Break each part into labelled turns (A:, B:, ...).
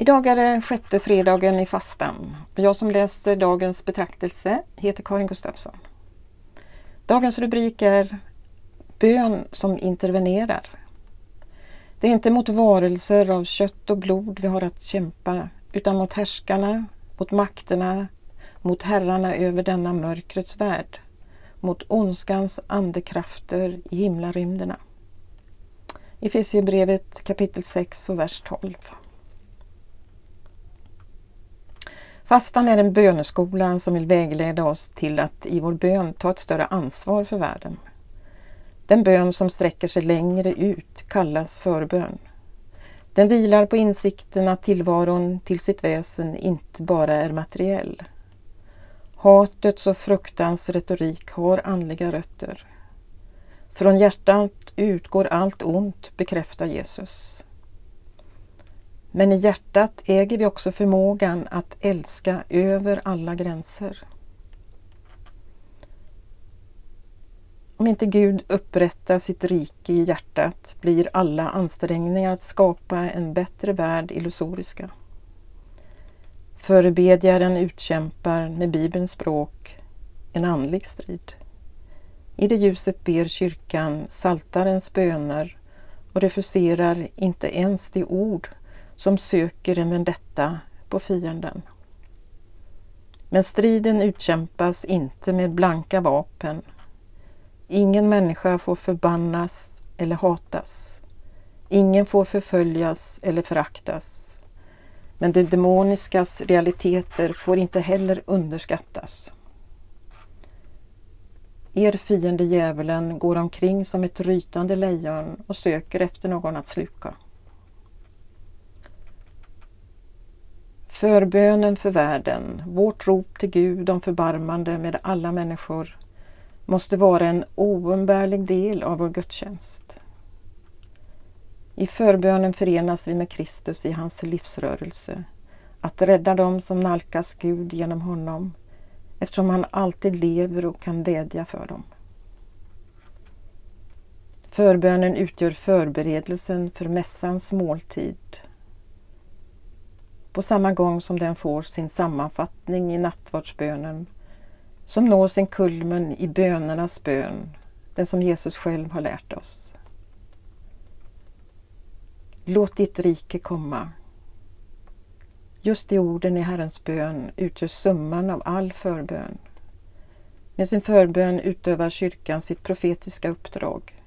A: Idag är det sjätte fredagen i fastan och jag som läser dagens betraktelse heter Karin Gustafsson. Dagens rubrik är Bön som intervenerar. Det är inte mot varelser av kött och blod vi har att kämpa utan mot härskarna, mot makterna, mot herrarna över denna mörkrets värld, mot ondskans andekrafter i himlarymderna. Efesierbrevet kapitel 6 och vers 12. Fastan är en böneskola som vill vägleda oss till att i vår bön ta ett större ansvar för världen. Den bön som sträcker sig längre ut kallas förbön. Den vilar på insikten att tillvaron till sitt väsen inte bara är materiell. Hatets och fruktans retorik har andliga rötter. Från hjärtat utgår allt ont, bekräftar Jesus. Men i hjärtat äger vi också förmågan att älska över alla gränser. Om inte Gud upprättar sitt rike i hjärtat blir alla ansträngningar att skapa en bättre värld illusoriska. Förebedjaren utkämpar med Bibelns språk en andlig strid. I det ljuset ber kyrkan saltarens böner och refuserar inte ens de ord som söker en vendetta på fienden. Men striden utkämpas inte med blanka vapen. Ingen människa får förbannas eller hatas. Ingen får förföljas eller föraktas. Men det demoniskas realiteter får inte heller underskattas. Er fiende djävulen går omkring som ett rytande lejon och söker efter någon att sluka. Förbönen för världen, vårt rop till Gud om förbarmande med alla människor, måste vara en oumbärlig del av vår gudstjänst. I förbönen förenas vi med Kristus i hans livsrörelse, att rädda dem som nalkas Gud genom honom, eftersom han alltid lever och kan vädja för dem. Förbönen utgör förberedelsen för mässans måltid på samma gång som den får sin sammanfattning i nattvardsbönen som når sin kulmen i bönernas bön, den som Jesus själv har lärt oss. Låt ditt rike komma. Just de orden i Herrens bön utgör summan av all förbön. Med sin förbön utövar kyrkan sitt profetiska uppdrag.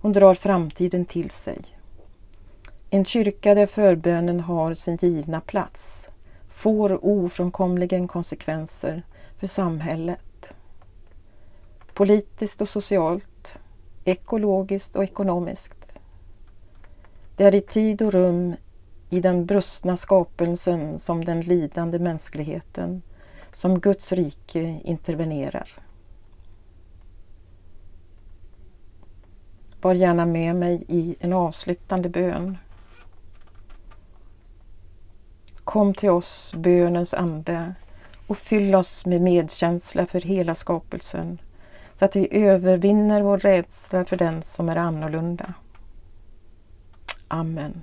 A: Hon drar framtiden till sig. En kyrka där förbönen har sin givna plats får ofrånkomligen konsekvenser för samhället. Politiskt och socialt, ekologiskt och ekonomiskt. Det är i tid och rum i den brustna skapelsen som den lidande mänskligheten, som Guds rike intervenerar. Var gärna med mig i en avslutande bön Kom till oss, bönens ande, och fyll oss med medkänsla för hela skapelsen så att vi övervinner vår rädsla för den som är annorlunda. Amen.